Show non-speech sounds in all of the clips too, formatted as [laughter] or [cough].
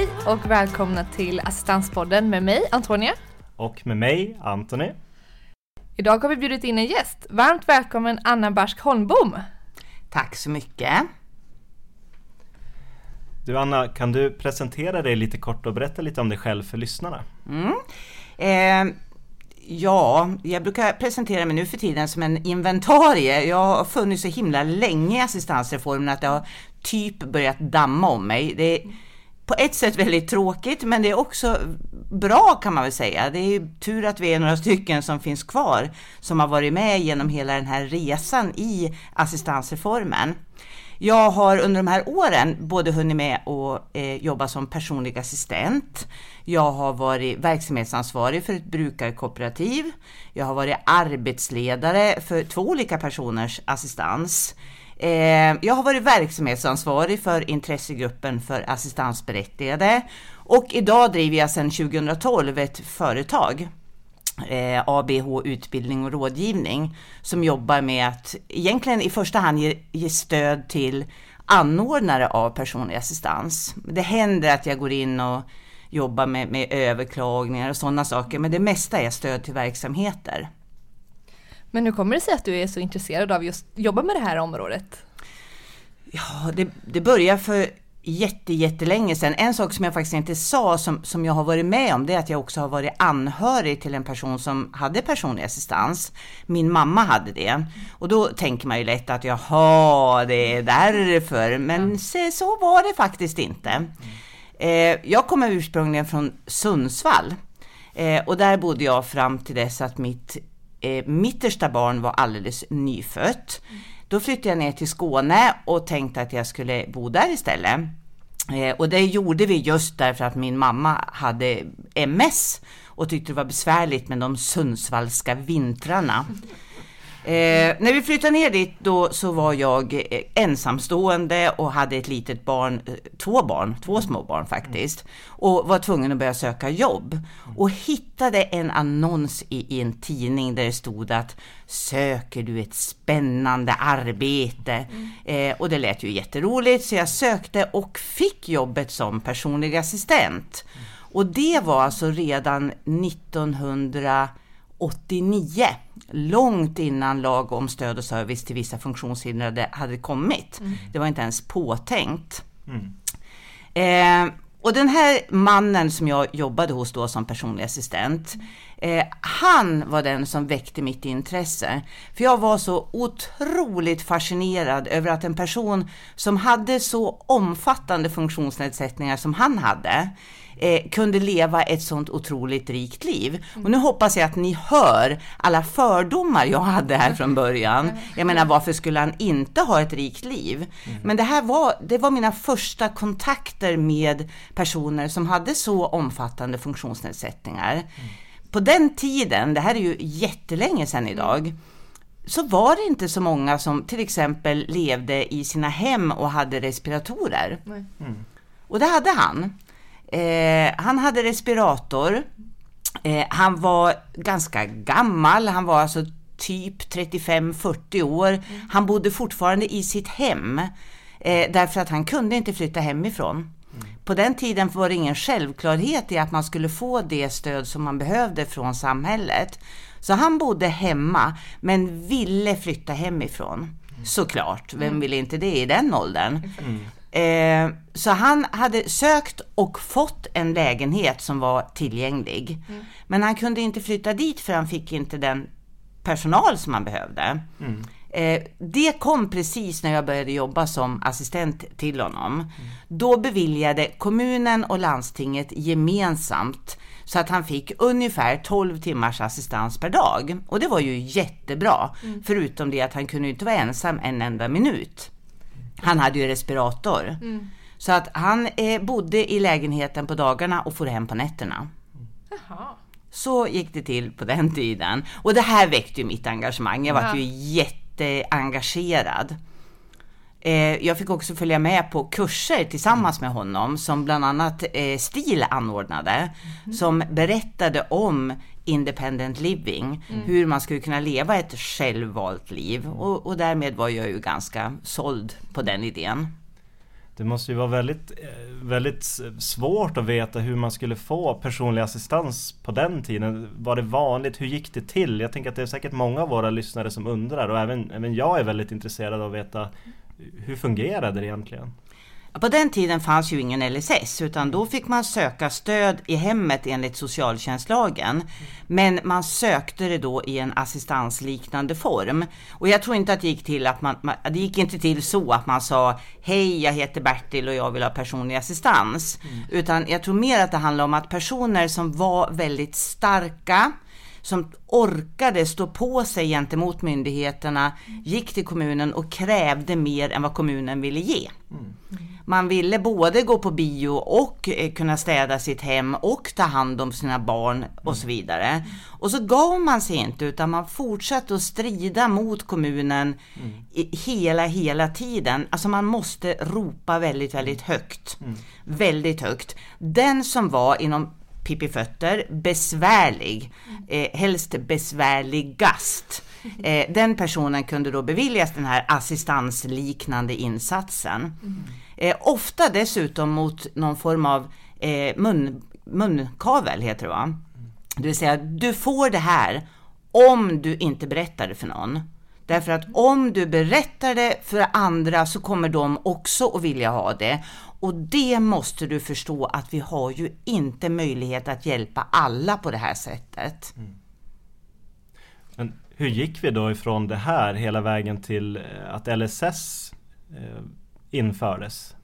Hej och välkomna till Assistanspodden med mig Antonia. Och med mig Antoni. Idag har vi bjudit in en gäst. Varmt välkommen Anna Barsk Holmbom. Tack så mycket. Du Anna, kan du presentera dig lite kort och berätta lite om dig själv för lyssnarna? Mm. Eh, ja, jag brukar presentera mig nu för tiden som en inventarie. Jag har funnits så himla länge i assistansreformen att det har typ börjat damma om mig. Det är på ett sätt väldigt tråkigt, men det är också bra kan man väl säga. Det är tur att vi är några stycken som finns kvar som har varit med genom hela den här resan i assistansreformen. Jag har under de här åren både hunnit med att eh, jobba som personlig assistent. Jag har varit verksamhetsansvarig för ett brukarkooperativ. Jag har varit arbetsledare för två olika personers assistans. Eh, jag har varit verksamhetsansvarig för intressegruppen för assistansberättigade och idag driver jag sedan 2012 ett företag eh, ABH Utbildning och rådgivning som jobbar med att egentligen i första hand ge, ge stöd till anordnare av personlig assistans. Det händer att jag går in och jobbar med, med överklagningar och sådana saker, men det mesta är stöd till verksamheter. Men hur kommer det sig att du är så intresserad av just jobba med det här området? Ja, det, det börjar för jätte, jättelänge sedan. En sak som jag faktiskt inte sa som, som jag har varit med om, det är att jag också har varit anhörig till en person som hade personlig assistans. Min mamma hade det. Och då tänker man ju lätt att jaha, det är därför. Men se, så var det faktiskt inte. Eh, jag kommer ursprungligen från Sundsvall. Eh, och där bodde jag fram till dess att mitt eh, mittersta barn var alldeles nyfött. Då flyttade jag ner till Skåne och tänkte att jag skulle bo där istället. Eh, och det gjorde vi just därför att min mamma hade MS och tyckte det var besvärligt med de sundsvallska vintrarna. Eh, när vi flyttade ner dit då så var jag eh, ensamstående och hade ett litet barn, eh, två barn, två små barn faktiskt. Och var tvungen att börja söka jobb. Och hittade en annons i, i en tidning där det stod att söker du ett spännande arbete? Eh, och det lät ju jätteroligt så jag sökte och fick jobbet som personlig assistent. Och det var alltså redan 1900 89, långt innan lag om stöd och service till vissa funktionshindrade hade kommit. Mm. Det var inte ens påtänkt. Mm. Eh, och den här mannen som jag jobbade hos då som personlig assistent, eh, han var den som väckte mitt intresse. För jag var så otroligt fascinerad över att en person som hade så omfattande funktionsnedsättningar som han hade, eh, kunde leva ett sånt otroligt rikt liv. Och nu hoppas jag att ni hör alla fördomar jag hade här från början. Jag menar, varför skulle han inte ha ett rikt liv? Men det här var, det var mina första kontakter med personer som hade så omfattande funktionsnedsättningar. På den tiden, det här är ju jättelänge sedan idag, så var det inte så många som till exempel levde i sina hem och hade respiratorer. Mm. Och det hade han. Eh, han hade respirator. Eh, han var ganska gammal. Han var alltså typ 35-40 år. Mm. Han bodde fortfarande i sitt hem eh, därför att han kunde inte flytta hemifrån. Mm. På den tiden var det ingen självklarhet i att man skulle få det stöd som man behövde från samhället. Så han bodde hemma men ville flytta hemifrån. Mm. Såklart, vem mm. vill inte det i den åldern? Eh, så han hade sökt och fått en lägenhet som var tillgänglig. Mm. Men han kunde inte flytta dit för han fick inte den personal som han behövde. Mm. Eh, det kom precis när jag började jobba som assistent till honom. Mm. Då beviljade kommunen och landstinget gemensamt så att han fick ungefär 12 timmars assistans per dag. Och det var ju jättebra, mm. förutom det att han kunde inte vara ensam en enda minut. Han hade ju respirator. Mm. Så att han eh, bodde i lägenheten på dagarna och for hem på nätterna. Jaha. Så gick det till på den tiden. Och det här väckte ju mitt engagemang. Jag var ja. ju jätteengagerad. Eh, jag fick också följa med på kurser tillsammans mm. med honom som bland annat eh, STIL anordnade. Mm. Som berättade om independent living, mm. hur man skulle kunna leva ett självvalt liv. Och, och därmed var jag ju ganska såld på den idén. Det måste ju vara väldigt, eh, väldigt svårt att veta hur man skulle få personlig assistans på den tiden. Var det vanligt? Hur gick det till? Jag tänker att det är säkert många av våra lyssnare som undrar och även, även jag är väldigt intresserad av att veta hur fungerade det egentligen? På den tiden fanns ju ingen LSS utan då fick man söka stöd i hemmet enligt socialtjänstlagen. Men man sökte det då i en assistansliknande form. Och jag tror inte att det gick till att man, det gick inte till så att man sa Hej, jag heter Bertil och jag vill ha personlig assistans. Mm. Utan jag tror mer att det handlar om att personer som var väldigt starka, som orkade stå på sig gentemot myndigheterna, gick till kommunen och krävde mer än vad kommunen ville ge. Man ville både gå på bio och eh, kunna städa sitt hem och ta hand om sina barn och så vidare. Och så gav man sig inte utan man fortsatte att strida mot kommunen mm. hela, hela tiden. Alltså man måste ropa väldigt, väldigt högt. Mm. Väldigt högt. Den som var inom Pippi Fötter besvärlig, eh, helst besvärligast. Eh, den personen kunde då beviljas den här assistansliknande insatsen. Mm. Eh, ofta dessutom mot någon form av eh, mun, munkavel, heter det va? Det vill säga, du får det här om du inte berättar det för någon. Därför att om du berättar det för andra så kommer de också att vilja ha det. Och det måste du förstå att vi har ju inte möjlighet att hjälpa alla på det här sättet. Mm. Men hur gick vi då ifrån det här hela vägen till eh, att LSS eh, infördes?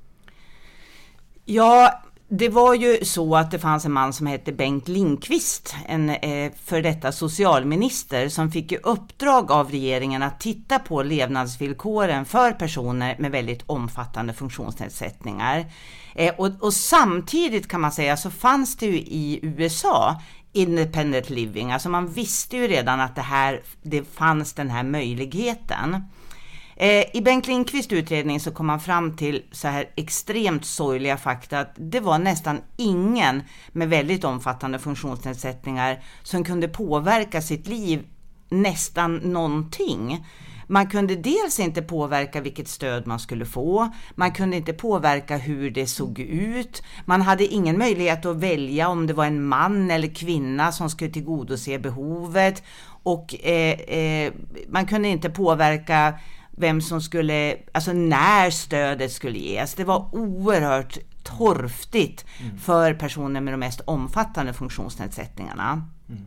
Ja, det var ju så att det fanns en man som hette Bengt Lindqvist, en eh, för detta socialminister, som fick i uppdrag av regeringen att titta på levnadsvillkoren för personer med väldigt omfattande funktionsnedsättningar. Eh, och, och, samtidigt kan man säga så fanns det ju i USA independent living, alltså man visste ju redan att det här, det fanns den här möjligheten. Eh, I Bengt Lindqvists utredning så kom man fram till så här extremt sorgliga fakta att det var nästan ingen med väldigt omfattande funktionsnedsättningar som kunde påverka sitt liv nästan någonting. Man kunde dels inte påverka vilket stöd man skulle få, man kunde inte påverka hur det såg ut, man hade ingen möjlighet att välja om det var en man eller kvinna som skulle tillgodose behovet och eh, eh, man kunde inte påverka vem som skulle, alltså när stödet skulle ges. Det var oerhört torftigt mm. för personer med de mest omfattande funktionsnedsättningarna. Mm.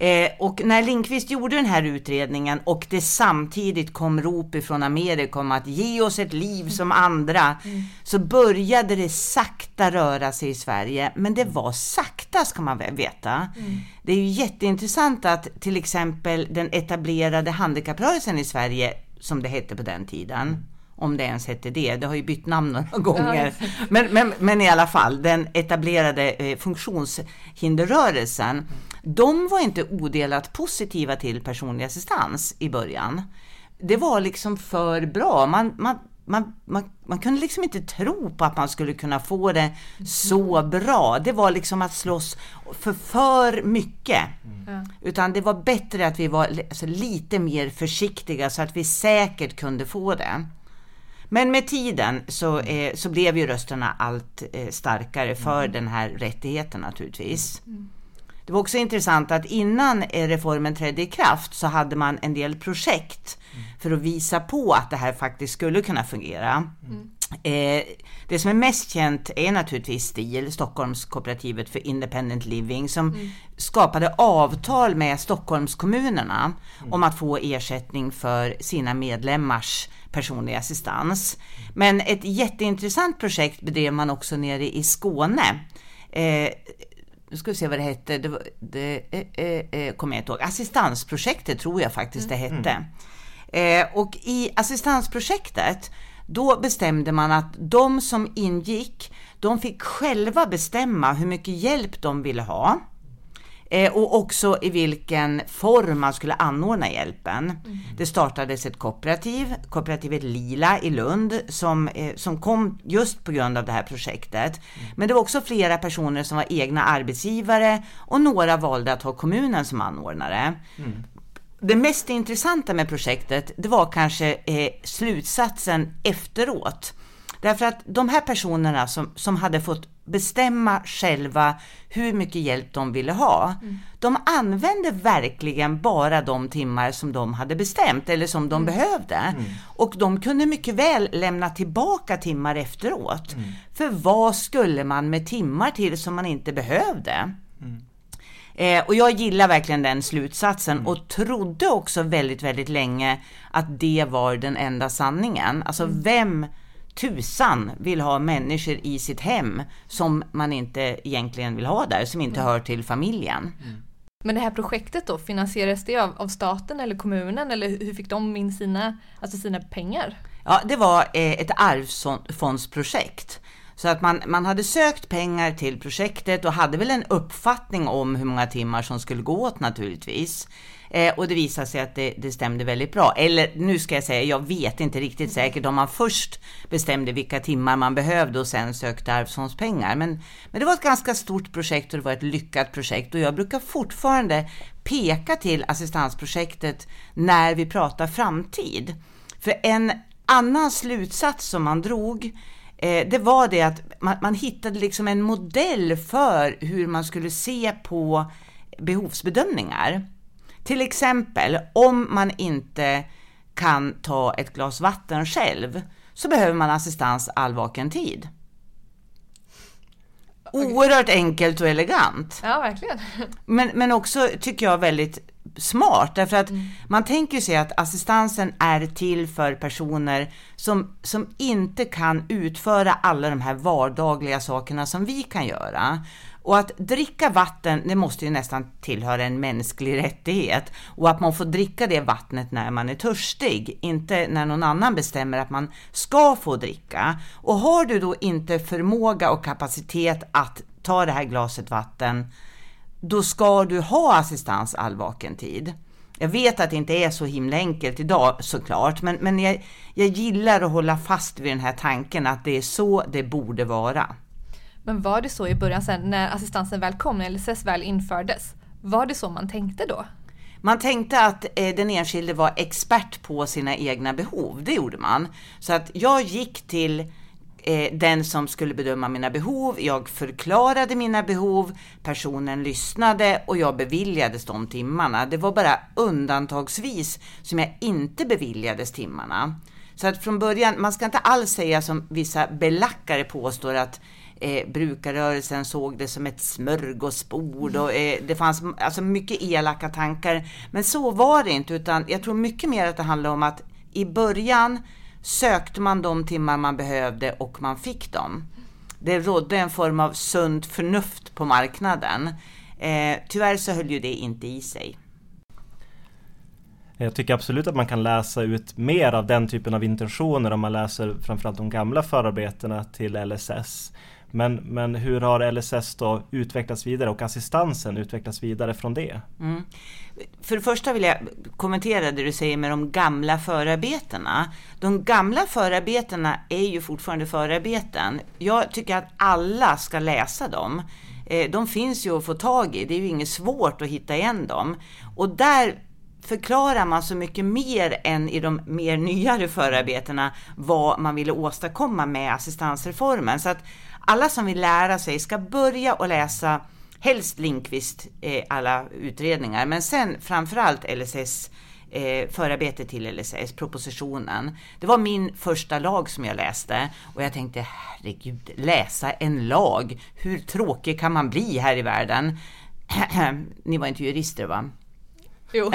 Eh, och när Lindqvist gjorde den här utredningen och det samtidigt kom rop ifrån Amerika om att ge oss ett liv som andra, mm. så började det sakta röra sig i Sverige. Men det var sakta ska man väl veta. Mm. Det är ju jätteintressant att till exempel den etablerade handikapprörelsen i Sverige som det hette på den tiden. Om det ens hette det, det har ju bytt namn några gånger. Men, men, men i alla fall, den etablerade eh, funktionshinderrörelsen, de var inte odelat positiva till personlig assistans i början. Det var liksom för bra. Man, man, man, man, man kunde liksom inte tro på att man skulle kunna få det så bra. Det var liksom att slåss för för mycket. Mm. Utan det var bättre att vi var alltså, lite mer försiktiga så att vi säkert kunde få det. Men med tiden så, eh, så blev ju rösterna allt eh, starkare för mm. den här rättigheten naturligtvis. Mm. Det var också intressant att innan eh, reformen trädde i kraft så hade man en del projekt för att visa på att det här faktiskt skulle kunna fungera. Mm. Eh, det som är mest känt är naturligtvis STIL, Stockholmskooperativet för Independent Living, som mm. skapade avtal med Stockholmskommunerna mm. om att få ersättning för sina medlemmars personlig assistans. Men ett jätteintressant projekt bedrev man också nere i Skåne. Eh, nu ska vi se vad det hette, det, det eh, eh, eh, kommer jag inte ihåg. Assistansprojektet tror jag faktiskt det mm. hette. Mm. Eh, och i assistansprojektet, då bestämde man att de som ingick, de fick själva bestämma hur mycket hjälp de ville ha. Eh, och också i vilken form man skulle anordna hjälpen. Mm. Det startades ett kooperativ, kooperativet Lila i Lund, som, eh, som kom just på grund av det här projektet. Mm. Men det var också flera personer som var egna arbetsgivare och några valde att ha kommunen som anordnare. Mm det mest intressanta med projektet, det var kanske eh, slutsatsen efteråt. Därför att de här personerna som, som hade fått bestämma själva hur mycket hjälp de ville ha, mm. de använde verkligen bara de timmar som de hade bestämt eller som de mm. behövde. Mm. Och de kunde mycket väl lämna tillbaka timmar efteråt. Mm. För vad skulle man med timmar till som man inte behövde? Mm. Eh, och jag gillar verkligen den slutsatsen mm. och trodde också väldigt, väldigt länge att det var den enda sanningen. Alltså vem tusan vill ha människor i sitt hem som man inte egentligen vill ha där, som inte mm. hör till familjen. Mm. Men det här projektet då, finansieras det av, av, staten eller kommunen eller hur fick de in sina, alltså sina pengar? Ja, det var eh, ett arvsfondsprojekt. Så att man, man hade sökt pengar till projektet och hade väl en uppfattning om hur många timmar som skulle gå åt naturligtvis. Eh, och det visade sig att det, det, stämde väldigt bra. Eller nu ska jag säga, jag vet inte riktigt säkert om man först bestämde vilka timmar man behövde och sen sökte arvsfondspengar. Men, men det var ett ganska stort projekt och det var ett lyckat projekt och jag brukar fortfarande peka till assistansprojektet när vi pratar framtid. För en annan slutsats som man drog eh, det var det att man, man hittade liksom en modell för hur man skulle se på behovsbedömningar. Till exempel om man inte kan ta ett glas vatten själv så behöver man assistans all vaken tid. Oerhört enkelt och elegant. Ja, verkligen. [laughs] Men, men också tycker jag väldigt smart därför att mm. man tänker sig att assistansen är till för personer som, som inte kan utföra alla de här vardagliga sakerna som vi kan göra. Och att dricka vatten, det måste ju nästan tillhöra en mänsklig rättighet. Och att man får dricka det vattnet när man är törstig, inte när någon annan bestämmer att man ska få dricka. Och har du då inte förmåga och kapacitet att ta det här glaset vatten, då ska du ha assistans all vaken tid. Jag vet att det inte är så himla enkelt idag såklart, men, men jag, jag gillar att hålla fast vid den här tanken att det är så det borde vara. Men var det så i början sen när assistansen väl kom, när LSS väl infördes? Var det så man tänkte då? Man tänkte att eh, den enskilde var expert på sina egna behov. Det gjorde man. Så att jag gick till eh, den som skulle bedöma mina behov. Jag förklarade mina behov, personen lyssnade och jag beviljades de timmarna. Det var bara undantagsvis som jag inte beviljades timmarna. Så att från början, man ska inte alls säga som vissa belackare påstår att eh, brukarrörelsen såg det som ett smörgåsbord och eh, det fanns alltså mycket elaka tankar. Men så var det inte, utan jag tror mycket mer att det handlar om att i början sökte man de timmar man behövde och man fick dem. Det rådde en form av sunt förnuft på marknaden. Eh, tyvärr så höll ju det inte i sig. Jag tycker absolut att man kan läsa ut mer av den typen av intentioner om man läser framförallt de gamla förarbetena till LSS. Men, men hur har LSS då utvecklats vidare och assistansen utvecklats vidare från det? Mm. För det första vill jag kommentera det du säger med de gamla förarbetena. De gamla förarbetena är ju fortfarande förarbeten. Jag tycker att alla ska läsa dem. Eh, de finns ju att få tag i, det är ju inget svårt att hitta igen dem. Och där förklarar man så mycket mer än i de mer nyare förarbetena vad man ville åstadkomma med assistansreformen. Så att alla som vill lära sig ska börja och läsa helst Linkvist eh, alla utredningar, men sen framförallt LSS eh, förarbetet till LSS, propositionen. Det var min första lag som jag läste och jag tänkte herregud, läsa en lag, hur tråkig kan man bli här i världen? [clears throat] Ni var inte jurister va? Jo.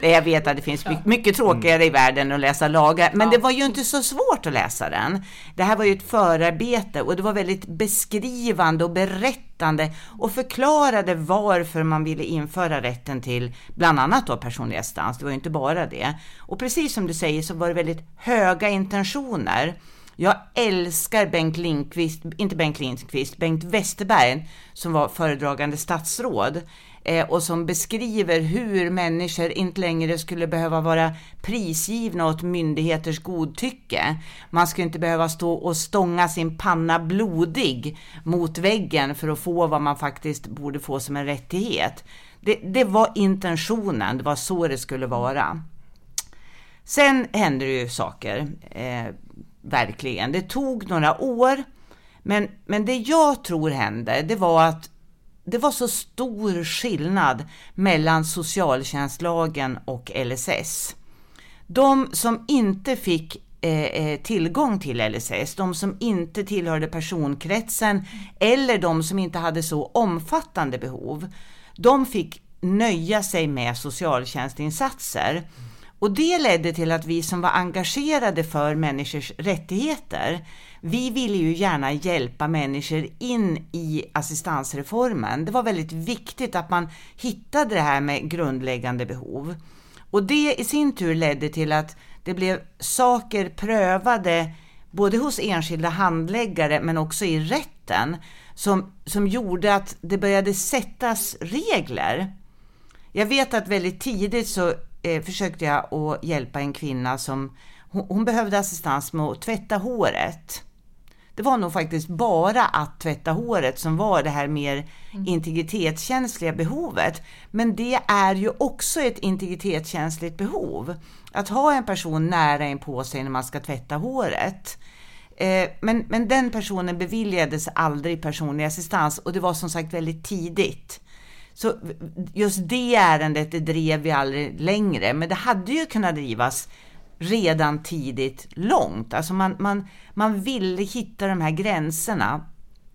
[laughs] jag vet att det finns mycket tråkigare i världen att läsa lagar, men det var ju inte så svårt att läsa den. Det här var ju ett förarbete och det var väldigt beskrivande och berättande och förklarade varför man ville införa rätten till bland annat då personlig assistans. Det var ju inte bara det. Och precis som du säger så var det väldigt höga intentioner. Jag älskar Bengt Lindqvist, inte Bengt Lindqvist, Bengt Westerberg som var föredragande statsråd eh, och som beskriver hur människor inte längre skulle behöva vara prisgivna åt myndigheters godtycke. Man skulle inte behöva stå och stånga sin panna blodig mot väggen för att få vad man faktiskt borde få som en rättighet. Det, det var intentionen, det var så det skulle vara. Sen hände det ju saker. Eh, verkligen. Det tog några år, men, men det jag tror hände, det var att det var så stor skillnad mellan socialtjänstlagen och LSS. De som inte fick eh, eh, tillgång till LSS, de som inte tillhörde personkretsen eller de som inte hade så omfattande behov, de fick nöja sig med socialtjänstinsatser. Och det ledde till att vi som var engagerade för människors rättigheter, vi ville ju gärna hjälpa människor in i assistansreformen. Det var väldigt viktigt att man hittade det här med grundläggande behov. Och det i sin tur ledde till att det blev saker prövade både hos enskilda handläggare men också i rätten som, som gjorde att det började sättas regler. Jag vet att väldigt tidigt så eh, försökte jag att hjälpa en kvinna som hon, hon, behövde assistans med att tvätta håret. Det var nog faktiskt bara att tvätta håret som var det här mer mm. integritetskänsliga behovet. Men det är ju också ett integritetskänsligt behov. Att ha en person nära in på sig när man ska tvätta håret. Eh, men, men den personen beviljades aldrig personlig assistans och det var som sagt väldigt tidigt. Så just det ärendet det drev vi aldrig längre, men det hade ju kunnat drivas redan tidigt långt. Alltså man, man, man ville hitta de här gränserna.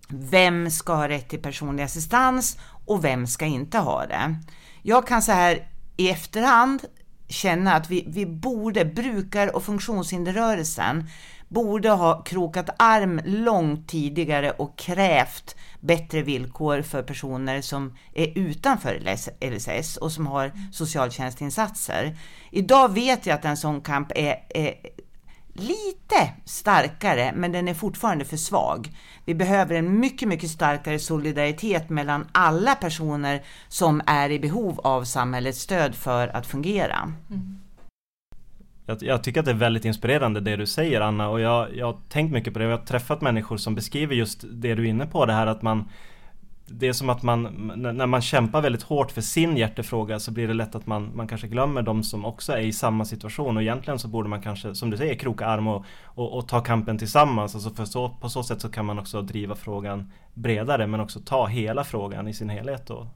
Vem ska ha rätt till personlig assistans och vem ska inte ha det? Jag kan så här i efterhand känna att vi, vi borde, brukar och funktionshinderrörelsen borde ha krokat arm långt tidigare och krävt bättre villkor för personer som är utanför LSS och som har socialtjänstinsatser. Idag vet jag att en sån kamp är, är lite starkare, men den är fortfarande för svag. Vi behöver en mycket, mycket starkare solidaritet mellan alla personer som är i behov av samhällets stöd för att fungera. Mm. Jag, jag, tycker att det är väldigt inspirerande det du säger Anna och jag, jag har tänkt mycket på det. Jag har träffat människor som beskriver just det du är inne på det här att man det är som att man, när man kämpar väldigt hårt för sin hjärtefråga så blir det lätt att man, man kanske glömmer de som också är i samma situation och egentligen så borde man kanske, som du säger, kroka arm och, och, och ta kampen tillsammans. Alltså för så, på så sätt så kan man också driva frågan bredare men också ta hela frågan i sin helhet. Och,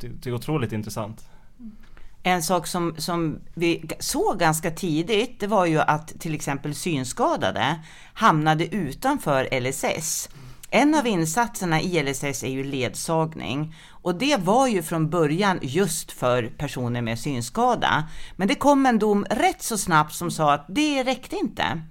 det, det är otroligt intressant. Mm. En sak som, som vi såg ganska tidigt, det var ju att till exempel synskadade hamnade utanför LSS. En av insatserna i LSS är ju ledsagning och det var ju från början just för personer med synskada. Men det kom en dom rätt så snabbt som sa att det räckte inte.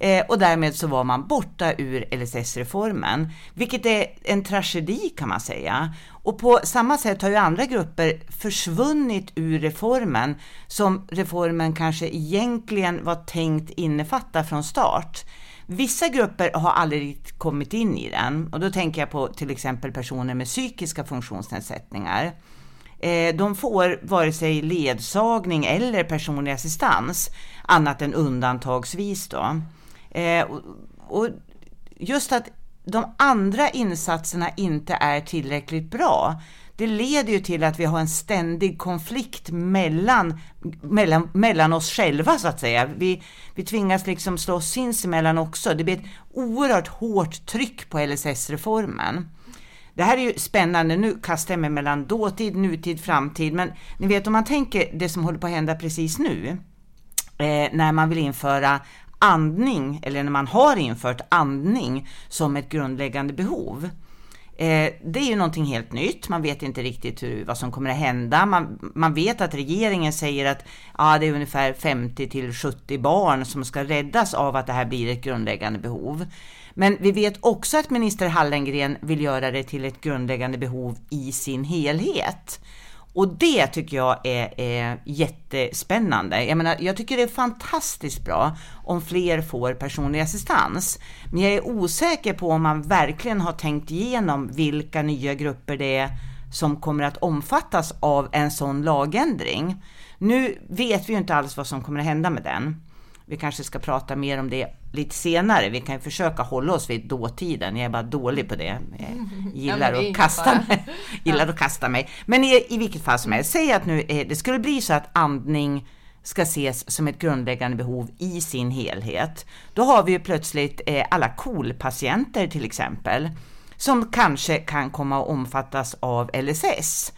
Eh, och därmed så var man borta ur LSS-reformen, vilket är en tragedi kan man säga. Och på samma sätt har ju andra grupper försvunnit ur reformen som reformen kanske egentligen var tänkt innefatta från start. Vissa grupper har aldrig kommit in i den och då tänker jag på till exempel personer med psykiska funktionsnedsättningar. Eh, de får vare sig ledsagning eller personlig assistans annat än undantagsvis då. Eh, och just att de andra insatserna inte är tillräckligt bra, det leder ju till att vi har en ständig konflikt mellan, mellan, mellan oss själva så att säga. Vi, vi tvingas liksom slåss sinsemellan också. Det blir ett oerhört hårt tryck på LSS-reformen. Det här är ju spännande, nu kastar jag mig mellan dåtid, nutid, framtid, men ni vet om man tänker det som håller på att hända precis nu, eh, när man vill införa andning, eller när man har infört andning som ett grundläggande behov. Eh, det är ju någonting helt nytt. Man vet inte riktigt hur, vad som kommer att hända. Man, man vet att regeringen säger att ja, det är ungefär 50 till 70 barn som ska räddas av att det här blir ett grundläggande behov. Men vi vet också att minister Hallengren vill göra det till ett grundläggande behov i sin helhet. Och det tycker jag är, är jättespännande. Jag menar, jag tycker det är fantastiskt bra om fler får personlig assistans. Men jag är osäker på om man verkligen har tänkt igenom vilka nya grupper det är som kommer att omfattas av en sån lagändring. Nu vet vi ju inte alls vad som kommer att hända med den. Vi kanske ska prata mer om det lite senare. Vi kan ju försöka hålla oss vid dåtiden. Jag är bara dålig på det. Jag [laughs] gillar, [laughs] ja, att, kasta mig. gillar att kasta mig. Men i, i vilket fall som helst, säg att nu eh, det skulle bli så att andning ska ses som ett grundläggande behov i sin helhet. Då har vi ju plötsligt eh, alla KOL-patienter till exempel, som kanske kan komma att omfattas av LSS.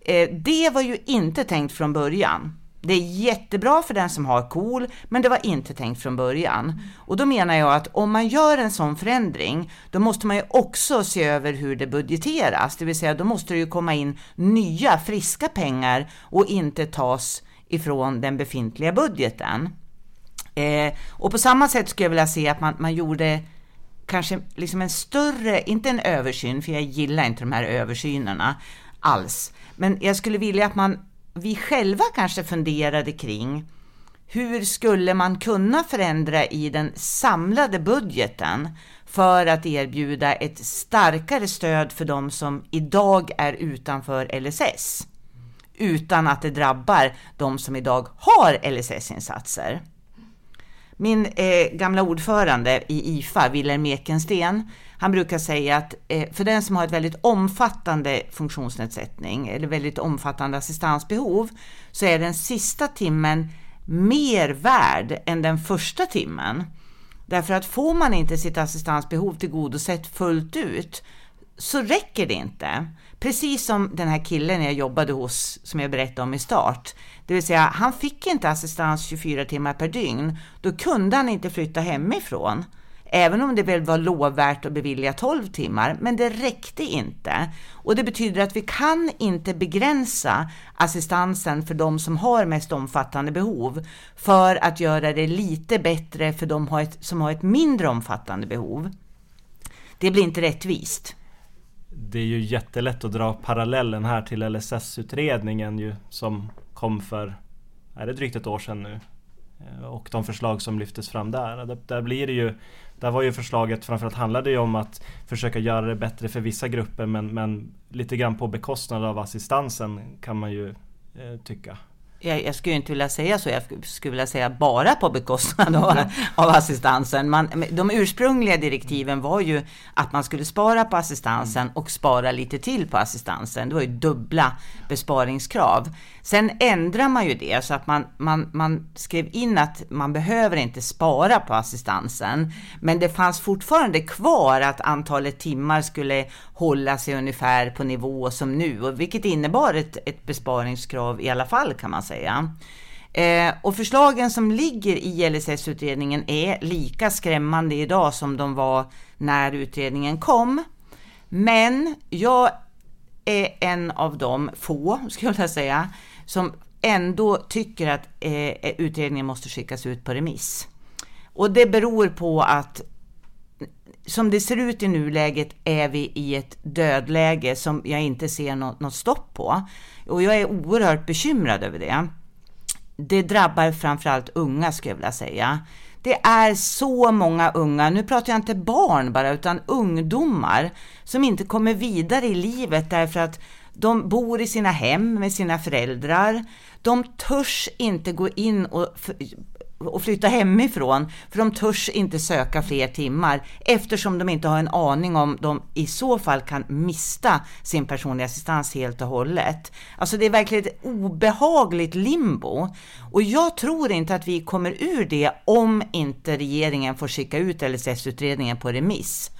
Eh, det var ju inte tänkt från början. Det är jättebra för den som har KOL, men det var inte tänkt från början. Och då menar jag att om man gör en sån förändring, då måste man ju också se över hur det budgeteras, det vill säga då måste det ju komma in nya friska pengar och inte tas ifrån den befintliga budgeten. Eh, och på samma sätt skulle jag vilja se att man, man gjorde kanske liksom en större, inte en översyn, för jag gillar inte de här översynerna alls, men jag skulle vilja att man, vi själva kanske funderade kring hur skulle man kunna förändra i den samlade budgeten för att erbjuda ett starkare stöd för de som idag är utanför LSS? utan att det drabbar de som idag har LSS-insatser. Min eh, gamla ordförande i IFA, Wilhelm Ekensten, han brukar säga att eh, för den som har ett väldigt omfattande funktionsnedsättning eller väldigt omfattande assistansbehov så är den sista timmen mer värd än den första timmen. Därför att får man inte sitt assistansbehov tillgodosett fullt ut så räcker det inte. Precis som den här killen jag jobbade hos, som jag berättade om i start. Det vill säga, han fick inte assistans 24 timmar per dygn. Då kunde han inte flytta hemifrån. Även om det väl var lovvärt att bevilja 12 timmar, men det räckte inte. Och det betyder att vi kan inte begränsa assistansen för de som har mest omfattande behov för att göra det lite bättre för de som har ett mindre omfattande behov. Det blir inte rättvist det är ju jättelätt att dra parallellen här till LSS-utredningen ju som kom för, är det drygt ett år sedan nu? Eh, och de förslag som lyftes fram. Där, där blir det ju där var ju förslaget framförallt handlade ju om att försöka göra det bättre för vissa grupper men, men lite grann på bekostnad av assistansen kan man ju eh, tycka jag, jag, skulle inte vilja säga så, jag skulle vilja säga bara på bekostnad av, av assistansen. Man, de ursprungliga direktiven var ju att man skulle spara på assistansen och spara lite till på assistansen. Det var ju dubbla besparingskrav. Sen ändrar man ju det så att man, man, man skrev in att man behöver inte spara på assistansen. Men det fanns fortfarande kvar att antalet timmar skulle hålla sig ungefär på nivå som nu, vilket innebar ett, ett besparingskrav i alla fall kan man säga. Eh, och förslagen som ligger i LSS-utredningen är lika skrämmande idag som de var när utredningen kom. Men jag är en av de få, skulle jag säga, som ändå tycker att eh, utredningen måste skickas ut på remiss. Och det beror på att som det ser ut i nuläget är vi i ett dödläge som jag inte ser något, något stopp på. Och jag är oerhört bekymrad över det. Det drabbar framförallt unga skulle jag vilja säga. Det är så många unga, nu pratar jag inte barn bara, utan ungdomar som inte kommer vidare i livet därför att de bor i sina hem med sina föräldrar. De törs inte gå in och, och flytta hemifrån, för de törs inte söka fler timmar eftersom de inte har en aning om de i så fall kan mista sin personliga assistans helt och hållet. Alltså det är verkligen ett obehagligt limbo. Och jag tror inte att vi kommer ur det om inte regeringen får skicka ut LSS-utredningen på remiss.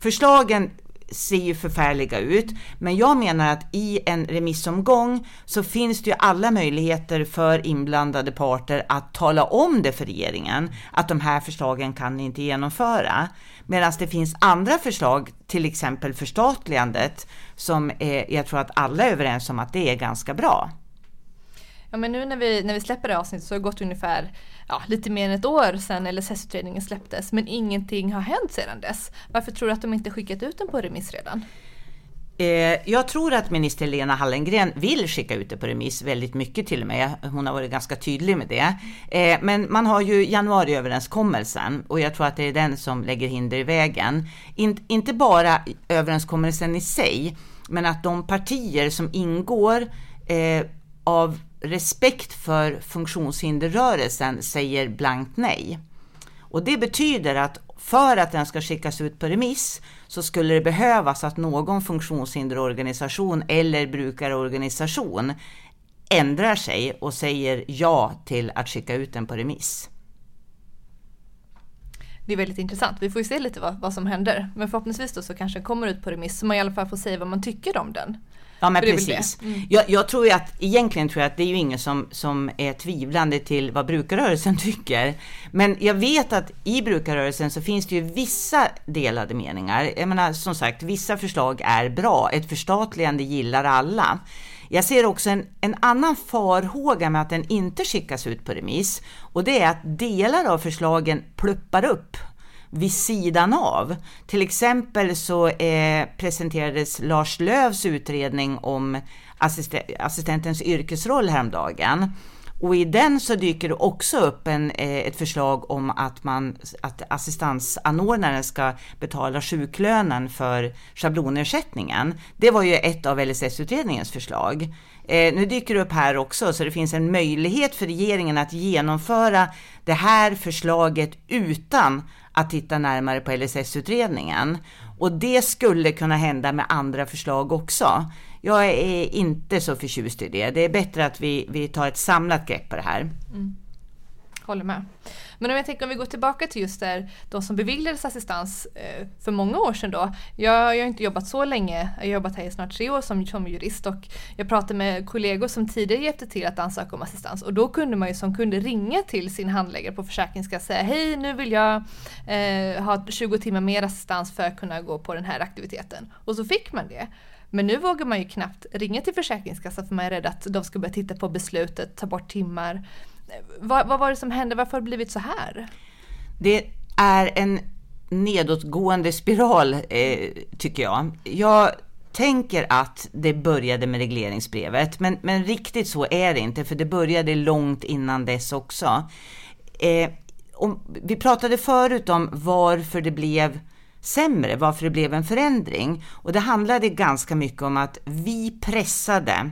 Förslagen ser ju förfärliga ut. Men jag menar att i en remissomgång så finns det ju alla möjligheter för inblandade parter att tala om det för regeringen, att de här förslagen kan ni inte genomföra. Medan det finns andra förslag, till exempel förstatligandet, som är, jag tror att alla är överens om att det är ganska bra. Ja men nu när vi, när vi släpper det avsnittet så har det gått ungefär ja, lite mer än ett år sedan LSS-utredningen släpptes men ingenting har hänt sedan dess. Varför tror du att de inte skickat ut den på remiss redan? Eh, jag tror att minister Lena Hallengren vill skicka ut det på remiss väldigt mycket till och med. Hon har varit ganska tydlig med det. Eh, men man har ju januariöverenskommelsen och jag tror att det är den som lägger hinder i vägen. inte bara överenskommelsen i sig, men att de partier som ingår eh, av respekt för funktionshinderrörelsen säger blankt nej. Och det betyder att för att den ska skickas ut på remiss så skulle det behövas att någon funktionshinderorganisation eller brukarorganisation ändrar sig och säger ja till att skicka ut den på remiss. Det är väldigt intressant. Vi får ju se lite vad, vad som händer. Men förhoppningsvis då så kanske den kommer ut på remiss så man i alla fall får säga vad man tycker om den. Ja men precis. Mm. Jag, jag, tror ju att egentligen tror jag att det är ju ingen som, som är tvivlande till vad brukarrörelsen [laughs] tycker. Men jag vet att i brukarrörelsen så finns det ju vissa delade meningar. Jag menar som sagt, vissa förslag är bra. Ett förstatligande gillar alla. Jag ser också en, en annan farhåga med att den inte skickas ut på remiss och det är att delar av förslagen pluppar upp vid sidan av. Till exempel så eh, presenterades Lars Lövs utredning om assist assistentens yrkesroll häromdagen. Och i den så dyker det också upp en, eh, ett förslag om att, man, att assistansanordnaren ska betala sjuklönen för schablonersättningen. Det var ju ett av LSS-utredningens förslag. Eh, nu dyker det upp här också, så det finns en möjlighet för regeringen att genomföra det här förslaget utan att titta närmare på LSS-utredningen. Och det skulle kunna hända med andra förslag också. Jag är inte så förtjust i det. Det är bättre att vi, vi tar ett samlat grepp på det här. Mm. Håller med. Men om jag tänker om vi går tillbaka till just där, de som beviljades assistans eh, för många år sedan då. Jag, jag har inte jobbat så länge, jag har jobbat här i snart tre år som, som jurist och jag pratade med kollegor som tidigare hjälpte till att ansöka om assistans och då kunde man ju som kunde ringa till sin handläggare på Försäkringskassan och säga hej nu vill jag eh, ha 20 timmar mer assistans för att kunna gå på den här aktiviteten. Och så fick man det. Men nu vågar man ju knappt ringa till Försäkringskassan för man är rädd att de ska börja titta på beslutet, ta bort timmar vad, vad var det som hände? Varför har det blivit så här? Det är en nedåtgående spiral, eh, tycker jag. Jag tänker att det började med regleringsbrevet, men, men riktigt så är det inte, för det började långt innan dess också. Eh, vi pratade förut om varför det blev sämre, varför det blev en förändring. Och det handlade ganska mycket om att vi pressade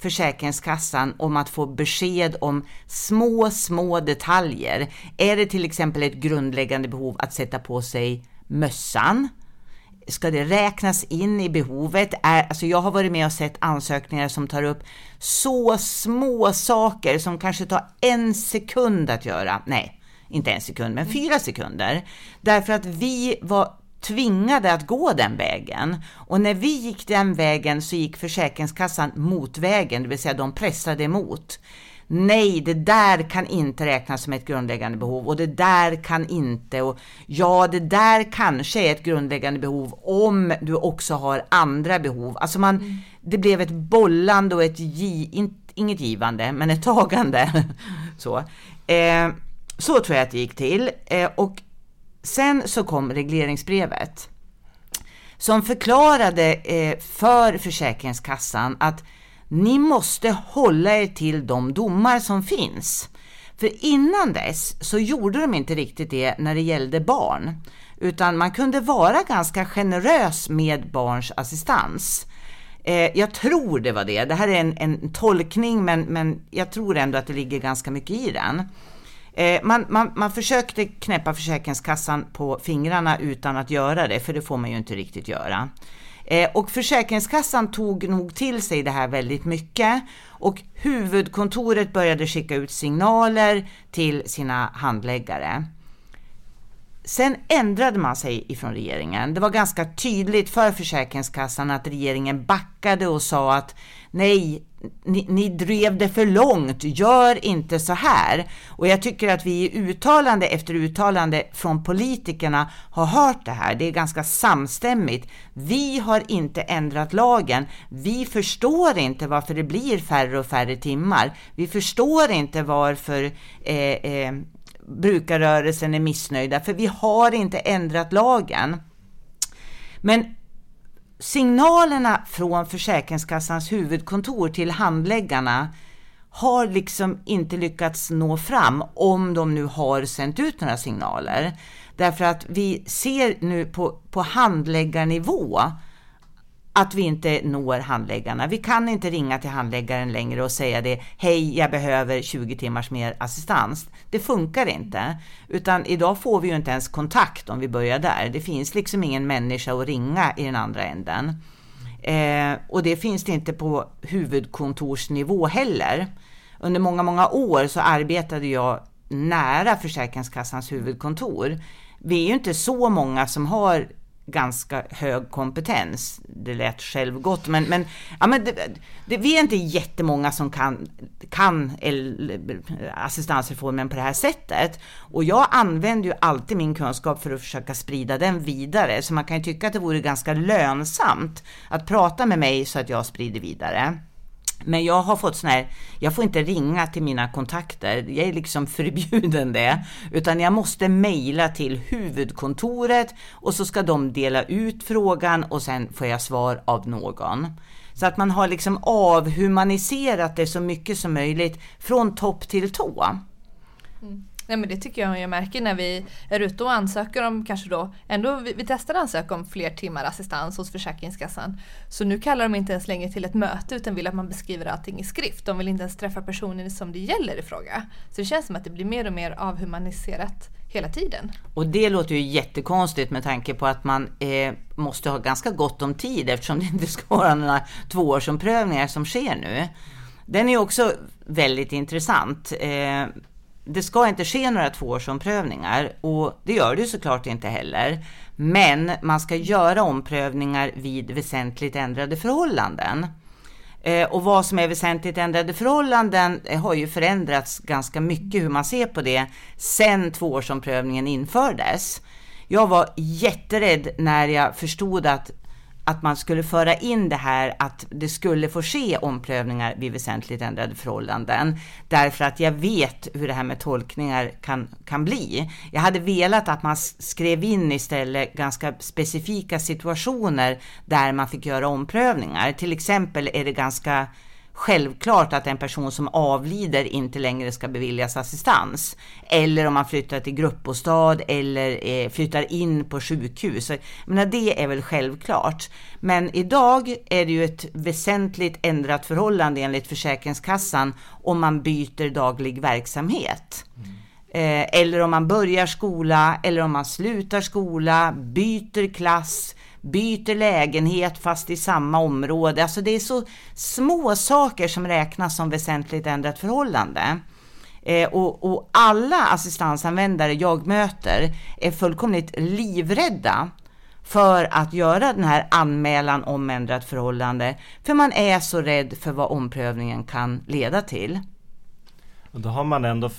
Försäkringskassan om att få besked om små, små detaljer. Är det till exempel ett grundläggande behov att sätta på sig mössan? Ska det räknas in i behovet? Är, alltså jag har varit med och sett ansökningar som tar upp så små saker som kanske tar en sekund att göra. Nej, inte en sekund, men fyra sekunder. Därför att vi var tvingade att gå den vägen. Och när vi gick den vägen så gick Försäkringskassan mot vägen, det vill säga de pressade emot. Nej, det där kan inte räknas som ett grundläggande behov och det där kan inte och ja, det där kanske är ett grundläggande behov om du också har andra behov. Alltså man, mm. det blev ett bollande och ett gi, in, inget givande, men ett tagande. [laughs] så. Eh, så tror jag att det gick till eh, och Sen så kom regleringsbrevet som förklarade eh, för Försäkringskassan att ni måste hålla er till de domar som finns. För innan dess så gjorde de inte riktigt det när det gällde barn, utan man kunde vara ganska generös med barns assistans. Eh, jag tror det var det. Det här är en, en tolkning, men, men jag tror ändå att det ligger ganska mycket i den. Eh, man, man, man försökte knäppa Försäkringskassan på fingrarna utan att göra det, för det får man ju inte riktigt göra. Eh, och Försäkringskassan tog nog till sig det här väldigt mycket och huvudkontoret började skicka ut signaler till sina handläggare. Sen ändrade man sig ifrån regeringen. Det var ganska tydligt för Försäkringskassan att regeringen backade och sa att nej, ni, ni, drev det för långt, gör inte så här. Och jag tycker att vi i uttalande efter uttalande från politikerna har hört det här. Det är ganska samstämmigt. Vi har inte ändrat lagen. Vi förstår inte varför det blir färre och färre timmar. Vi förstår inte varför eh, eh, brukarrörelsen är missnöjda, för vi har inte ändrat lagen. Men signalerna från Försäkringskassans huvudkontor till handläggarna har liksom inte lyckats nå fram om de nu har sänt ut några signaler. Därför att vi ser nu på, på handläggarnivå att vi inte når handläggarna. Vi kan inte ringa till handläggaren längre och säga det, hej, jag behöver 20 timmars mer assistans. Det funkar inte, utan idag får vi ju inte ens kontakt om vi börjar där. Det finns liksom ingen människa att ringa i den andra änden. Eh, och det finns det inte på huvudkontorsnivå heller. Under många, många år så arbetade jag nära Försäkringskassans huvudkontor. Vi är ju inte så många som har ganska hög kompetens. Det lät självgott, men, men, ja, men det, det, vi är inte jättemånga som kan, kan assistansreformen på det här sättet. Och jag använder ju alltid min kunskap för att försöka sprida den vidare, så man kan ju tycka att det vore ganska lönsamt att prata med mig så att jag sprider vidare. Men jag har fått sån här, jag får inte ringa till mina kontakter, jag är liksom förbjuden det, utan jag måste mejla till huvudkontoret och så ska de dela ut frågan och sen får jag svar av någon. Så att man har liksom avhumaniserat det så mycket som möjligt från topp till tå. Mm. Nej men det tycker jag jag märker när vi är ute och ansöker om kanske då, ändå vi, vi testar att ansöka om fler timmar assistans hos Försäkringskassan. Så nu kallar de inte ens längre till ett möte utan vill att man beskriver allting i skrift. De vill inte ens träffa personen som det gäller i fråga. Så det känns som att det blir mer och mer avhumaniserat hela tiden. Och det låter ju jättekonstigt med tanke på att man eh, måste ha ganska gott om tid eftersom det inte ska vara några tvåårsomprövningar som sker nu. Den är också väldigt intressant. Eh, det ska inte ske några tvåårsomprövningar och det gör det såklart inte heller. Men man ska göra omprövningar vid väsentligt ändrade förhållanden. Eh, och vad som är väsentligt ändrade förhållanden eh, har ju förändrats ganska mycket hur man ser på det sen tvåårsomprövningen infördes. Jag var jätterädd när jag förstod att att man skulle föra in det här att det skulle få ske omprövningar vid väsentligt ändrade förhållanden. Därför att jag vet hur det här med tolkningar kan, kan bli. Jag hade velat att man skrev in istället ganska specifika situationer där man fick göra omprövningar. Till exempel är det ganska självklart att en person som avlider inte längre ska beviljas assistans. Eller om man flyttar till gruppbostad eller eh, flyttar in på sjukhus. Men det är väl självklart. Men idag är det ju ett väsentligt ändrat förhållande enligt Försäkringskassan om man byter daglig verksamhet. Mm. eller om man börjar skola eller om man slutar skola, byter klass, byter lägenhet fast i samma område. Alltså det är så små saker som räknas som väsentligt ändrat förhållande. Eh, och, och, alla assistansanvändare jag möter är fullkomligt livrädda för att göra den här anmälan om ändrat förhållande. För man är så rädd för vad omprövningen kan leda till. Och då har man ändå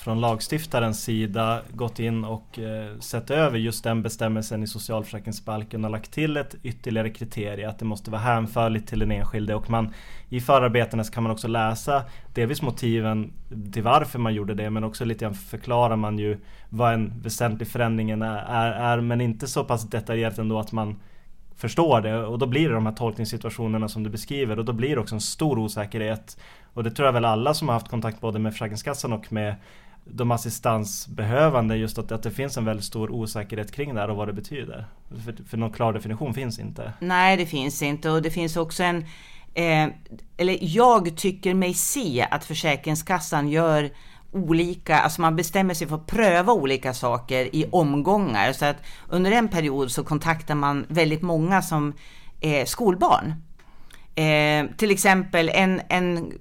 från lagstiftarens sida gått in och eh, sett över just den bestämmelsen i socialförsäkringsbalken och lagt till ett ytterligare kriterie att det måste vara hänförligt till den enskilde. Och man i förarbetena kan man också läsa delvis motiven till varför man gjorde det men också lite grann förklarar man ju vad en väsentlig förändring är, är, är men inte så pass detaljerat ändå att man förstår det. Och då blir det de här tolkningssituationerna som du beskriver och då blir det också en stor osäkerhet. Och det tror jag väl alla som har haft kontakt både med Försäkringskassan och med de assistansbehövande just att, att det finns en väldigt stor osäkerhet kring det här och vad det betyder. För, för någon klar definition finns inte. Nej, det finns inte och det finns också en eh, eller jag tycker mig se att Försäkringskassan gör olika, alltså man bestämmer sig för att pröva olika saker i omgångar. Så att under en period så kontaktar man väldigt många som är skolbarn. Eh, till exempel en, en,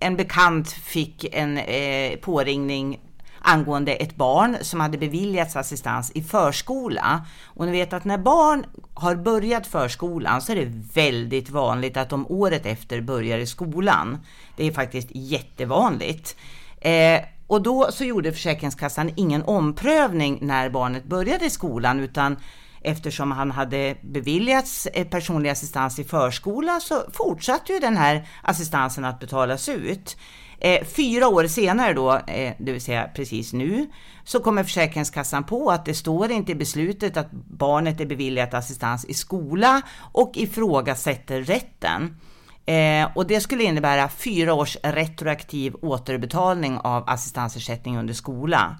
en bekant fick en eh, påringning angående ett barn som hade beviljats assistans i förskola. Och ni vet att när barn har börjat förskolan så är det väldigt vanligt att de året efter börjar i skolan. Det är faktiskt jättevanligt. Eh, och då så gjorde Försäkringskassan ingen omprövning när barnet började i skolan utan eftersom han hade beviljats eh, personlig assistans i förskola så fortsatte ju den här assistansen att betalas ut. Eh, fyra år senare då, eh, det vill säga precis nu, så kommer Försäkringskassan på att det står inte i beslutet att barnet är beviljat assistans i skola och ifrågasätter rätten. Eh, och det skulle innebära fyra års retroaktiv återbetalning av assistansersättning under skola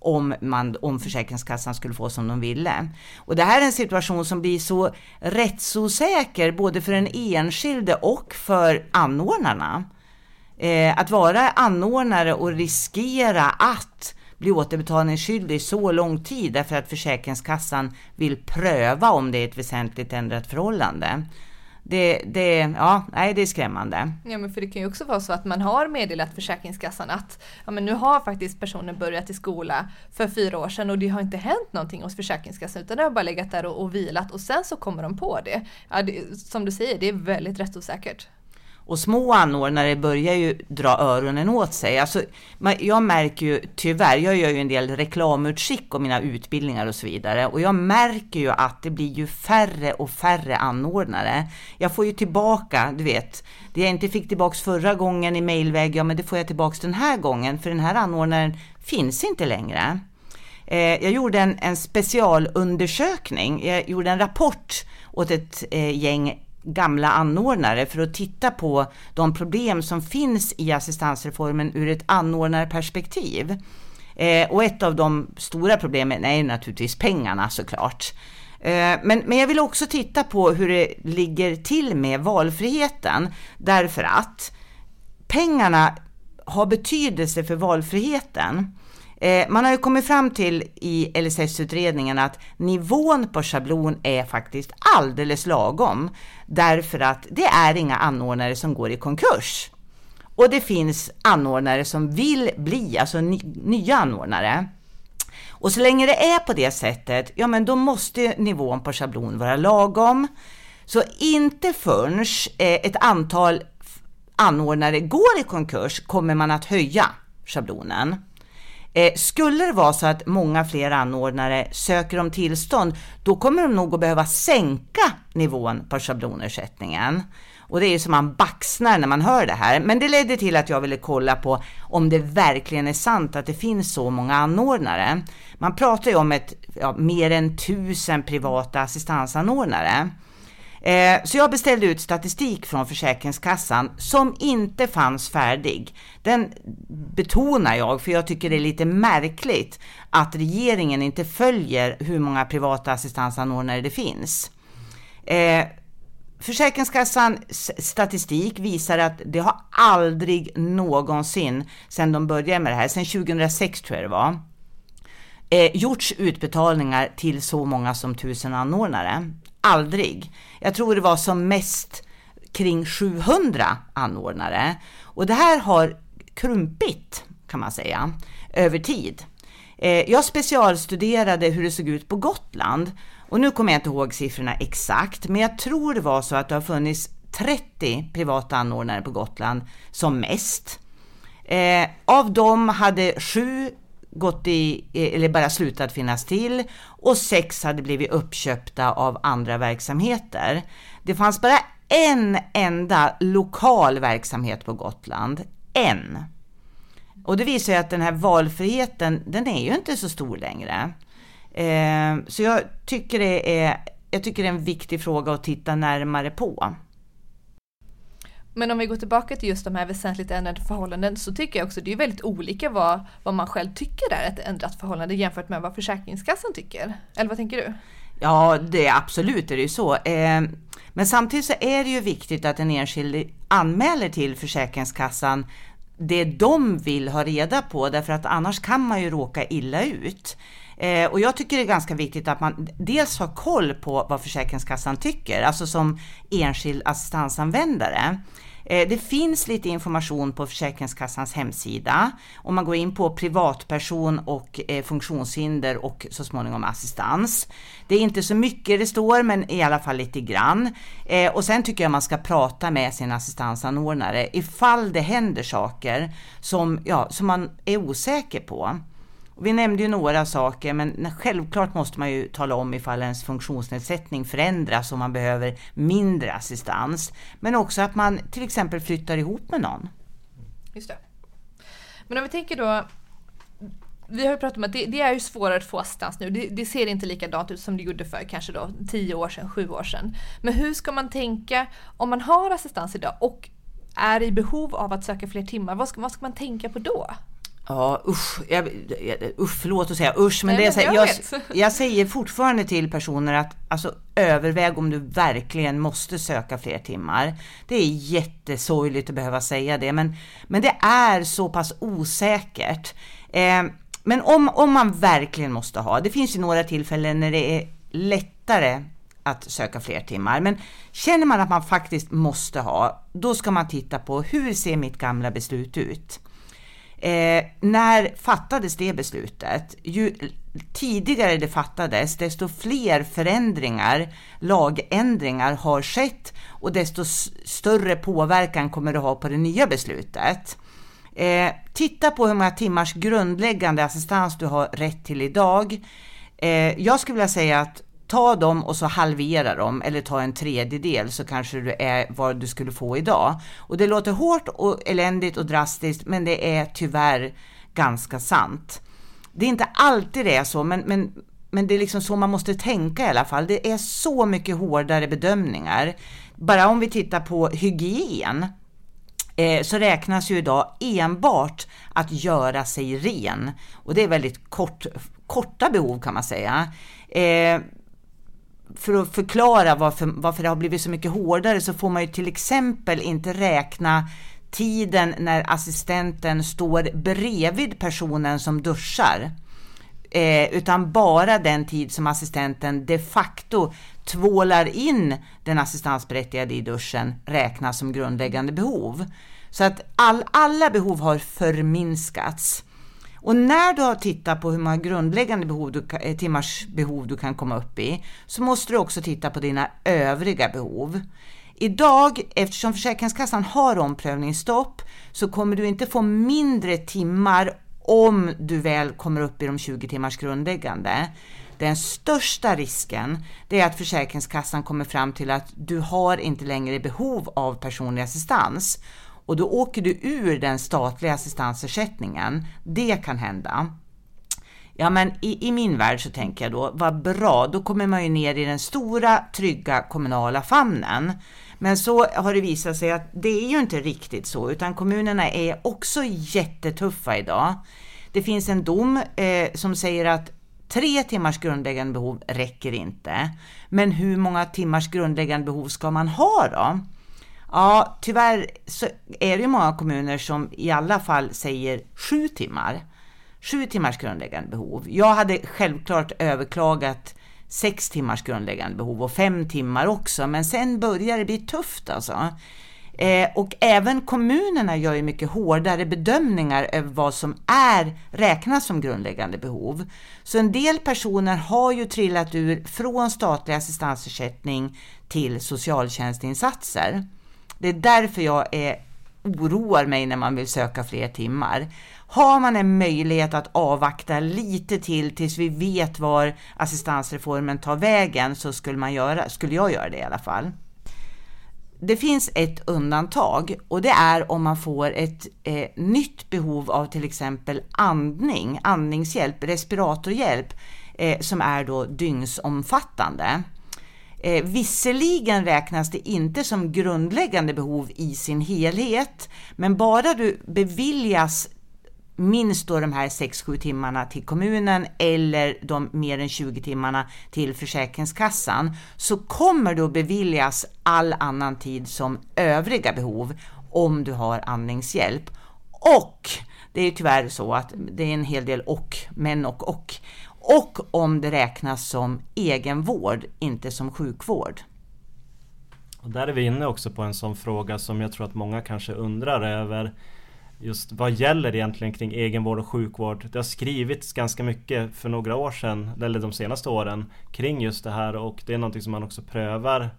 om, man, om Försäkringskassan skulle få som de ville. Och det här är en situation som blir så rättsosäker både för den enskilde och för anordnarna. Eh, att vara anordnare och riskera att bli återbetalningsskyldig så lång tid därför att Försäkringskassan vill pröva om det är ett väsentligt ändrat förhållande. Det, det, ja, nej, det är skrämmande. Ja, men för det kan ju också vara så att man har meddelat Försäkringskassan att ja, men nu har faktiskt personen börjat i skola för fyra år sedan och det har inte hänt någonting hos Försäkringskassan utan det har bara legat där och, och vilat och sen så kommer de på det. Ja, det. Som du säger, det är väldigt rättsosäkert. Och små anordnare börjar ju dra öronen åt sig. Alltså, jag märker ju tyvärr, jag gör ju en del reklamutskick om mina utbildningar och så vidare. Och jag märker ju att det blir ju färre och färre anordnare. Jag får ju tillbaka, du vet, det jag inte fick tillbaks förra gången i mailväg, ja men det får jag tillbaks den här gången, för den här anordnaren finns inte längre. Eh, jag gjorde en, en specialundersökning, jag gjorde en rapport åt ett eh, gäng gamla anordnare för att titta på de problem som finns i assistansreformen ur ett anordnarperspektiv. Eh, och ett av de stora problemen är naturligtvis pengarna såklart. Eh, men, men jag vill också titta på hur det ligger till med valfriheten därför att pengarna har betydelse för valfriheten. Eh, man har ju kommit fram till i LSS-utredningen att nivån på schablon är faktiskt alldeles lagom, därför att det är inga anordnare som går i konkurs. Och det finns anordnare som vill bli, alltså ny, nya anordnare. Och så länge det är på det sättet, ja men då måste nivån på schablon vara lagom. Så inte förrän eh, ett antal anordnare går i konkurs kommer man att höja schablonen. Eh, skulle det vara så att många fler anordnare söker om tillstånd, då kommer de nog att behöva sänka nivån på schablonersättningen. Och det är ju som man baxnar när man hör det här. Men det ledde till att jag ville kolla på om det verkligen är sant att det finns så många anordnare. Man pratar ju om ett, ja, mer än tusen privata assistansanordnare. Eh, så jag beställde ut statistik från Försäkringskassan som inte fanns färdig. Den betonar jag för jag tycker det är lite märkligt att regeringen inte följer hur många privata assistansanordnare det finns. Eh, Försäkringskassans statistik visar att det har aldrig någonsin, sedan de började med det här, sedan 2006 tror jag det var, eh, gjorts utbetalningar till så många som tusen anordnare. Aldrig. Jag tror det var som mest kring 700 anordnare. Och det här har krumpit kan man säga över tid. Eh, jag specialstuderade hur det såg ut på Gotland och nu kommer jag inte ihåg siffrorna exakt, men jag tror det var så att det har funnits 30 privata anordnare på Gotland som mest. Eh, av dem hade sju gått i, eh, eller bara slutat finnas till och sex hade blivit uppköpta av andra verksamheter. Det fanns bara en enda lokal verksamhet på Gotland. En. Och det visar ju att den här valfriheten, den är ju inte så stor längre. Eh, så jag tycker, det är, jag tycker det är en viktig fråga att titta närmare på. Men om vi går tillbaka till just de här väsentligt ändrade förhållanden så tycker jag också det är väldigt olika vad, vad man själv tycker är ett ändrat förhållande jämfört med vad Försäkringskassan tycker. Eller vad tänker du? Ja, det är absolut är det ju så. Ehm, men samtidigt så är det ju viktigt att den enskilde anmäler till Försäkringskassan det de vill ha reda på, därför att annars kan man ju råka illa ut. Eh, och jag tycker det är ganska viktigt att man dels har koll på vad Försäkringskassan tycker, alltså som enskild assistansanvändare. Eh, det finns lite information på Försäkringskassans hemsida om man går in på privatperson och eh, funktionshinder och så småningom assistans. Det är inte så mycket det står, men i alla fall lite grann. Eh, och sen tycker jag man ska prata med sin assistansanordnare ifall det händer saker som, ja, som man är osäker på. Vi nämnde ju några saker, men självklart måste man ju tala om ifall ens funktionsnedsättning förändras och man behöver mindre assistans. Men också att man till exempel flyttar ihop med någon. Just det. Men om vi tänker då vi har ju pratat om att det, det, är ju svårare att få assistans nu. Det, det, ser inte likadant ut som det gjorde för kanske då 10 år sedan, 7 år sedan. Men hur ska man tänka om man har assistans idag och är i behov av att söka fler timmar? Vad ska, vad ska man tänka på då? Ja usch, jag, usch, förlåt att säga usch, men, Nej, det men jag, jag, jag, säger fortfarande till personer att alltså, överväg om du verkligen måste söka fler timmar. Det är jättesorgligt att behöva säga det, men, men det är så pass osäkert. Eh, men om, om man verkligen måste ha, det finns ju några tillfällen när det är lättare att söka fler timmar. Men känner man att man faktiskt måste ha, då ska man titta på hur ser mitt gamla beslut ut? Eh, när fattades det beslutet? Ju tidigare det fattades, desto fler förändringar, lagändringar har skett och desto större påverkan kommer det ha på det nya beslutet. Eh, titta på hur många timmars grundläggande assistans du har rätt till idag. Eh, jag skulle vilja säga att ta dem och så halvera dem eller ta en tredjedel så kanske du är vad du skulle få idag. Och det låter hårt och eländigt och drastiskt men det är tyvärr ganska sant. Det är inte alltid det är så men, men, men det är liksom så man måste tänka i alla fall. Det är så mycket hårdare bedömningar. Bara om vi tittar på hygien eh, så räknas ju idag enbart att göra sig ren. Och det är väldigt kort, korta behov kan man säga. Eh, för att förklara varför, varför det har blivit så mycket hårdare så får man ju till exempel inte räkna tiden när assistenten står bredvid personen som duschar. Eh, utan bara den tid som assistenten de facto tvålar in den assistansberättigade i duschen räknas som grundläggande behov. Så att all, alla behov har förminskats. Och när du har tittat på hur många grundläggande behov du, eh, timmars behov du kan komma upp i, så måste du också titta på dina övriga behov. Idag, eftersom Försäkringskassan har omprövningsstopp, så kommer du inte få mindre timmar om du väl kommer upp i de 20 timmars grundläggande. Den största risken det är att Försäkringskassan kommer fram till att du har inte längre behov av personlig assistans och då åker du ur den statliga assistansersättningen. Det kan hända. Ja, men i, i, min värld så tänker jag då, vad bra, då kommer man ju ner i den stora trygga kommunala famnen. Men så har det visat sig att det är ju inte riktigt så, utan kommunerna är också jättetuffa idag. Det finns en dom eh, som säger att tre timmars grundläggande behov räcker inte. Men hur många timmars grundläggande behov ska man ha då? Ja, tyvärr så är det ju många kommuner som i alla fall säger sju timmar. Sju timmars grundläggande behov. Jag hade självklart överklagat sex timmars grundläggande behov och fem timmar också, men sen börjar det bli tufft alltså. Eh, och även kommunerna gör ju mycket hårdare bedömningar över vad som är räknas som grundläggande behov. Så en del personer har ju trillat ur från statlig assistansersättning till socialtjänstinsatser. Det är därför jag är, oroar mig när man vill söka fler timmar. Har man en möjlighet att avvakta lite till tills vi vet var assistansreformen tar vägen så skulle, man göra, skulle jag göra det i alla fall. Det finns ett undantag och det är om man får ett eh, nytt behov av till exempel andning, andningshjälp, respiratorhjälp eh, som är då dygnsomfattande. Eh, visserligen räknas det inte som grundläggande behov i sin helhet, men bara du beviljas minst då de här 6-7 timmarna till kommunen eller de mer än 20 timmarna till Försäkringskassan så kommer du att beviljas all annan tid som övriga behov om du har andningshjälp. Och det är tyvärr så att det är en hel del och, men och och och om det räknas som egenvård, inte som sjukvård. Och där är vi inne också på en sån fråga som jag tror att många kanske undrar över just vad gäller egentligen kring egenvård och sjukvård? Det har skrivits ganska mycket för några år sedan, eller de senaste åren, kring just det här och det är någonting som man också prövar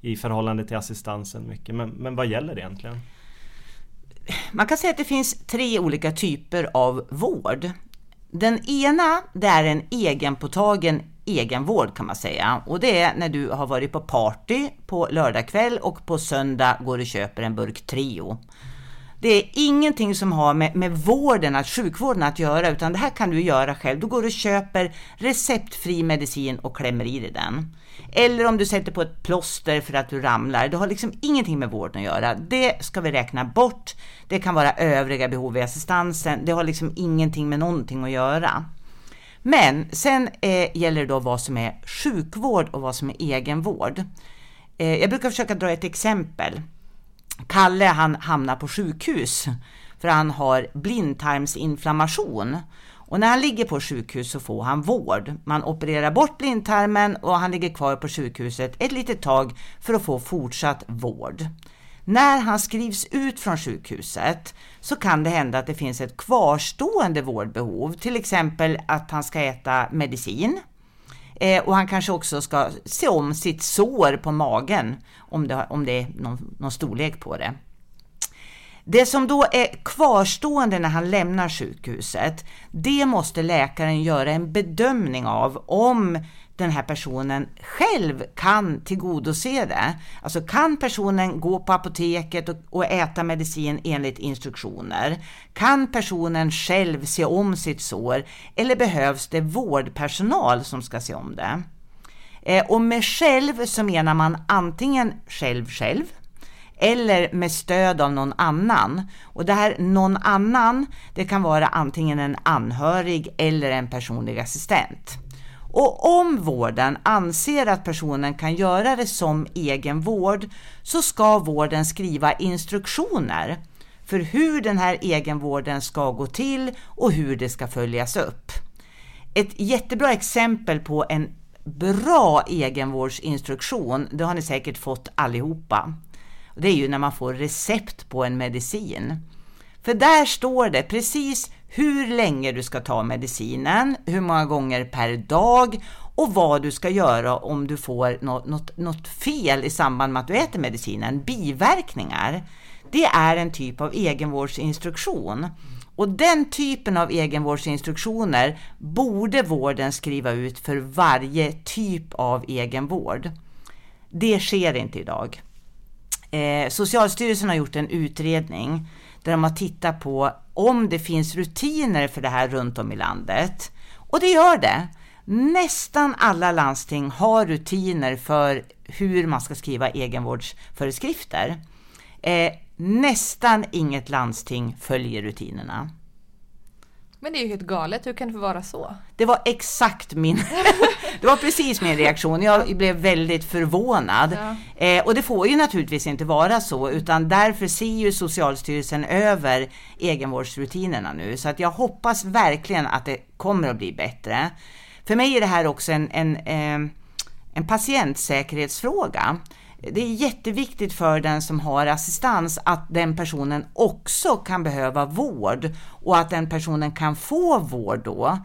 i förhållande till assistansen mycket. Men, men vad gäller det egentligen? Man kan säga att det finns tre olika typer av vård. Den ena, det är en egenpåtagen egenvård kan man säga. Och det är när du har varit på party på lördagkväll och på söndag går och köper en burk Trio. Det är ingenting som har med, med vården, att sjukvården att göra, utan det här kan du göra själv. Du går och köper receptfri medicin och klämmer i dig den. Eller om du sätter på ett plåster för att du ramlar. Det har liksom ingenting med vården att göra. Det ska vi räkna bort. Det kan vara övriga behov i assistansen. Det har liksom ingenting med någonting att göra. Men sen eh, gäller det då vad som är sjukvård och vad som är egenvård. Eh, jag brukar försöka dra ett exempel. Kalle han hamnar på sjukhus för han har blindtarmsinflammation. Och när han ligger på sjukhus så får han vård. Man opererar bort blindtarmen och han ligger kvar på sjukhuset ett litet tag för att få fortsatt vård. När han skrivs ut från sjukhuset så kan det hända att det finns ett kvarstående vårdbehov, till exempel att han ska äta medicin eh, och han kanske också ska se om sitt sår på magen om det, om det är någon, någon storlek på det. Det som då är kvarstående när han lämnar sjukhuset, det måste läkaren göra en bedömning av om den här personen själv kan tillgodose det. Alltså kan personen gå på apoteket och, och, äta medicin enligt instruktioner? Kan personen själv se om sitt sår? Eller behövs det vårdpersonal som ska se om det? Eh, och med själv så menar man antingen själv själv, eller med stöd av någon annan. Och det här någon annan, det kan vara antingen en anhörig eller en personlig assistent. Och om vården anser att personen kan göra det som egenvård så ska vården skriva instruktioner för hur den här egenvården ska gå till och hur det ska följas upp. Ett jättebra exempel på en bra egenvårdsinstruktion, det har ni säkert fått allihopa. Det är ju när man får recept på en medicin. För där står det precis hur länge du ska ta medicinen, hur många gånger per dag och vad du ska göra om du får något, något, något fel i samband med att du äter medicinen, biverkningar. Det är en typ av egenvårdsinstruktion. Och den typen av egenvårdsinstruktioner borde vården skriva ut för varje typ av egenvård. Det sker inte idag. Eh, Socialstyrelsen har gjort en utredning där de har tittat på om det finns rutiner för det här runt om i landet. Och det gör det. Nästan alla landsting har rutiner för hur man ska skriva egenvårdsföreskrifter. Eh, nästan inget landsting följer rutinerna. Men det är ju helt galet, hur kan det vara så? Det var exakt min, [laughs] det var precis min reaktion. Jag blev väldigt förvånad. Ja. Eh, och det får ju naturligtvis inte vara så, utan därför ser ju Socialstyrelsen över egenvårdsrutinerna nu. Så att jag hoppas verkligen att det kommer att bli bättre. För mig är det här också en, en, eh, en patientsäkerhetsfråga det är jätteviktigt för den som har assistans att den personen också kan behöva vård och att den personen kan få vård då.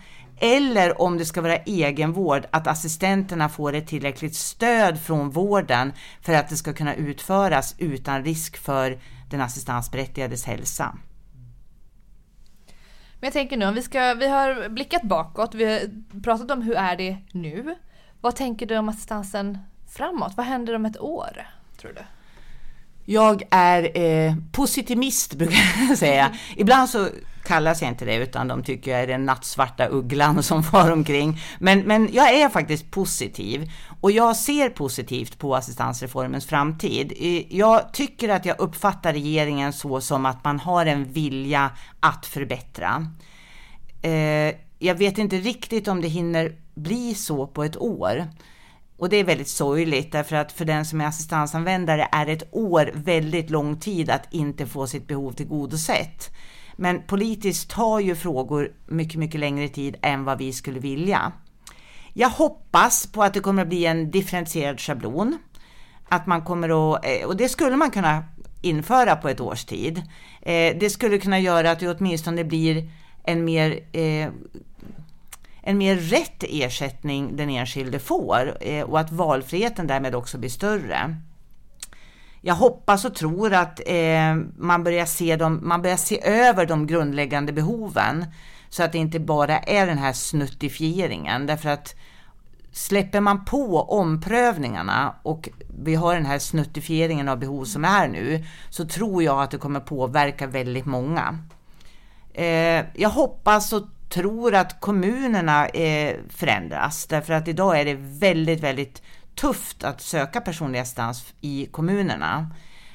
Eller om det ska vara egenvård, att assistenterna får ett tillräckligt stöd från vården för att det ska kunna utföras utan risk för den assistansberättigades hälsa. Men jag tänker nu, vi, ska, vi har blickat bakåt, vi har pratat om hur är det nu. Vad tänker du om assistansen framåt? Vad händer om ett år, tror du? Jag är eh, positivist brukar jag säga. [laughs] Ibland så kallas jag inte det utan de tycker jag är den nattsvarta ugglan [laughs] som far omkring. Men, men jag är faktiskt positiv och jag ser positivt på assistansreformens framtid. Jag tycker att jag uppfattar regeringen så som att man har en vilja att förbättra. Eh, jag vet inte riktigt om det hinner bli så på ett år. Och det är väldigt sorgligt därför att för den som är assistansanvändare är ett år väldigt lång tid att inte få sitt behov tillgodosett. Men politiskt tar ju frågor mycket, mycket längre tid än vad vi skulle vilja. Jag hoppas på att det kommer att bli en differentierad schablon. Att man kommer att, eh, och det skulle man kunna införa på ett års tid. Eh, det skulle kunna göra att det åtminstone blir en mer eh, en mer rätt ersättning den enskilde får och att valfriheten därmed också blir större. Jag hoppas och tror att eh, man, börjar se dem, man börjar se över de grundläggande behoven. Så att det inte bara är den här snuttifieringen. Därför att släpper man på omprövningarna och vi har den här snuttifieringen av behov som är nu så tror jag att det kommer påverka väldigt många. Eh, jag hoppas och tror att kommunerna eh, förändras. Därför att idag är det väldigt, väldigt tufft att söka personlig assistans i kommunerna.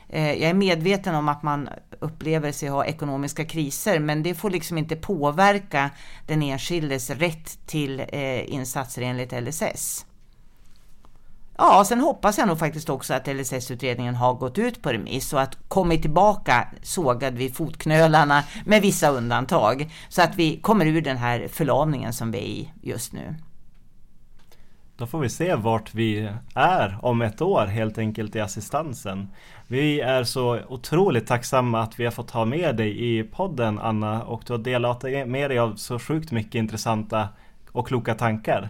Eh, jag är medveten om att man upplever sig ha ekonomiska kriser, men det får liksom inte påverka den enskildes rätt till eh, insatser enligt LSS. Ja, sen hoppas jag nog faktiskt också att LSS-utredningen har gått ut på remiss och att kommit tillbaka sågad vid fotknölarna med vissa undantag. Så att vi kommer ur den här förlamningen som vi är i just nu. Då får vi se vart vi är om ett år helt enkelt i assistansen. Vi är så otroligt tacksamma att vi har fått ha med dig i podden Anna och du har delat med dig av så sjukt mycket intressanta och kloka tankar.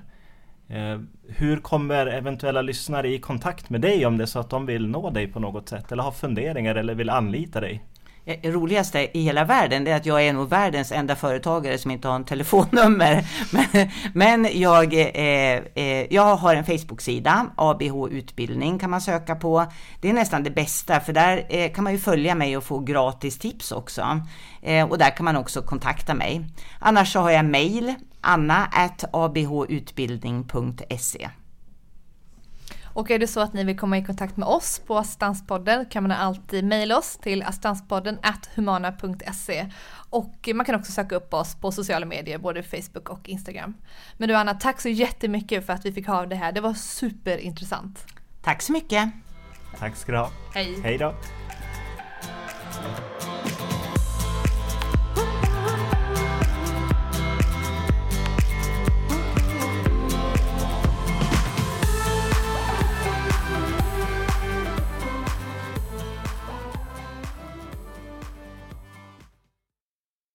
Eh, hur kommer eventuella lyssnare i kontakt med dig om det är så att de vill nå dig på något sätt eller har funderingar eller vill anlita dig? Eh, roligaste i hela världen är att jag är nog världens enda företagare som inte har en telefonnummer. [laughs] Men, men jag, eh, eh, jag har en Facebook-sida, ABH Utbildning kan man söka på. Det är nästan det bästa för där eh, kan man ju följa mig och få gratis tips också. Eh, och där kan man också kontakta mig. Annars så har jag mail, anna.abhutbildning.se. Och är det så att ni vill komma i kontakt med oss på Assistanspodden kan man alltid mejla oss till assistanspodden humana.se och man kan också söka upp oss på sociala medier, både Facebook och Instagram. Men du Anna, tack så jättemycket för att vi fick ha det här. Det var superintressant. Tack så mycket. Tack ska du ha. Hej. Hej då.